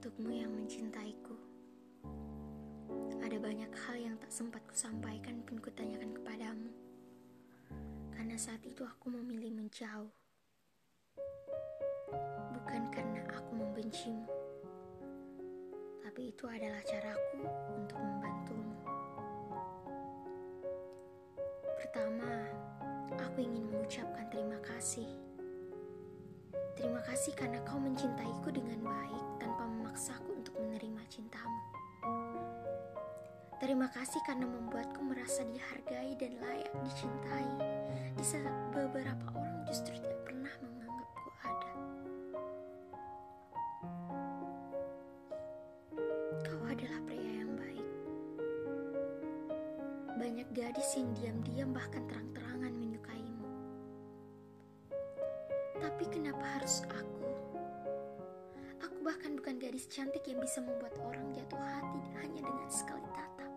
Untukmu yang mencintaiku. Ada banyak hal yang tak sempat kusampaikan pun kutanyakan kepadamu. Karena saat itu aku memilih menjauh Bukan karena aku membencimu Tapi itu adalah caraku untuk membantumu. Pertama, aku ingin mengucapkan terima kasih. Terima kasih karena kau mencintaiku dengan baik tanpa memaksaku untuk menerima cintamu. Terima kasih karena membuatku merasa dihargai dan layak dicintai di saat beberapa orang justru tidak pernah menganggapku ada. Kau adalah pria yang baik. Banyak gadis yang diam-diam bahkan terang-terangan menyukaimu. Tapi kenapa harus aku? Bahkan bukan gadis cantik yang bisa membuat orang jatuh hati hanya dengan sekali tatap.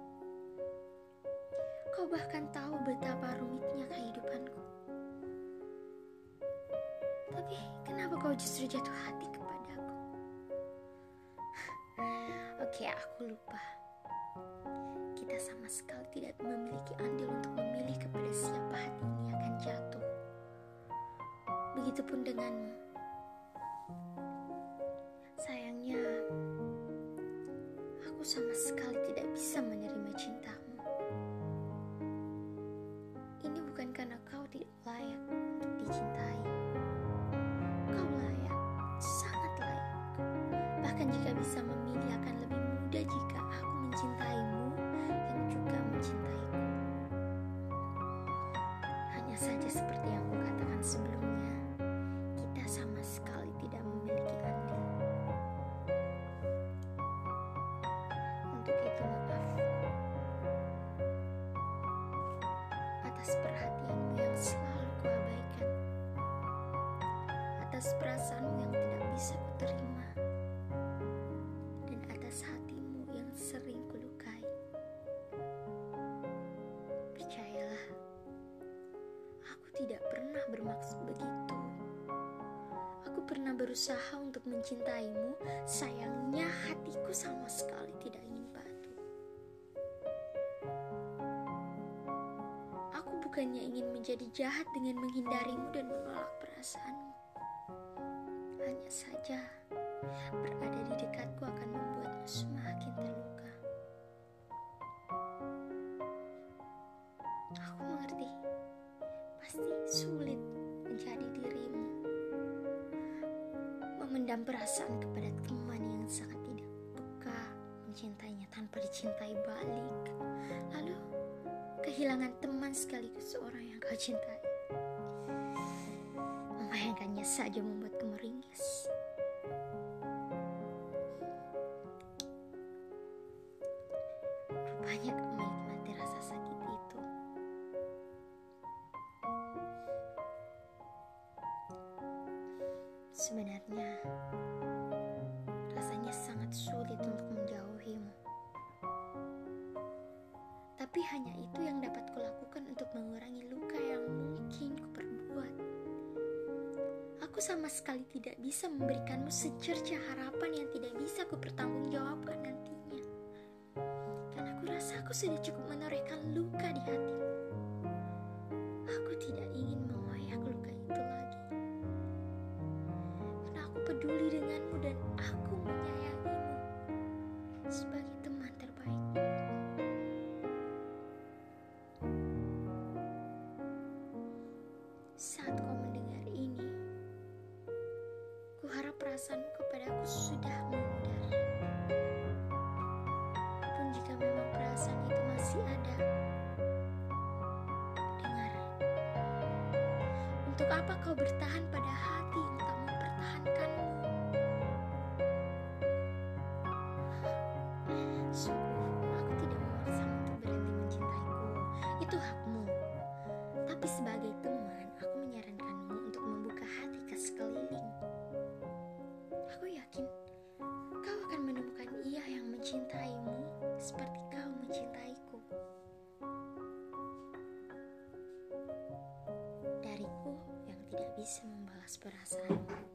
Kau bahkan tahu betapa rumitnya kehidupanku. Tapi kenapa kau justru jatuh hati kepadaku? Oke, aku lupa. Kita sama sekali tidak memiliki andil untuk memilih kepada siapa hati ini akan jatuh. Begitupun denganmu. Aku sama sekali tidak bisa menerima cintamu. Ini bukan karena kau tidak layak untuk dicintai. Kau layak, sangat layak. Bahkan jika bisa memilih akan lebih mudah jika aku mencintaimu yang juga mencintaiku. Hanya saja seperti yang kukatakan sebelumnya, atas perhatianmu yang selalu kuabaikan, atas perasaanmu yang tidak bisa kuterima, dan atas hatimu yang sering kulukai. Percayalah, aku tidak pernah bermaksud begitu. Aku pernah berusaha untuk mencintaimu, sayangnya hatiku sama sekali bukannya ingin menjadi jahat dengan menghindarimu dan menolak perasaanmu. Hanya saja, berada di dekatku akan membuatmu semakin terluka. Aku mengerti, pasti sulit menjadi dirimu. Memendam perasaan kepada teman yang sangat tidak peka mencintainya tanpa dicintai balik. Kehilangan teman sekaligus seorang yang kau cintai. Membayangkannya saja membuatku meringis. Rupanya kau menikmati rasa sakit itu. Sebenarnya, hanya itu yang dapat kulakukan untuk mengurangi luka yang mungkin kuperbuat. Aku sama sekali tidak bisa memberikanmu secerca harapan yang tidak bisa kupertanggungjawabkan nantinya. Karena aku rasa aku sudah cukup menorehkan luka di hatimu. Aku tidak ingin mengoyak luka itu lagi. Karena aku peduli denganmu dan aku menyayangimu sebagai teman Saat kau mendengar ini, kuharap perasaanmu kepadaku sudah memudar. Pun jika memang perasaan itu masih ada, dengar. Untuk apa kau bertahan pada hati yang tak mempertahankanmu? Bisa membalas perasaanmu.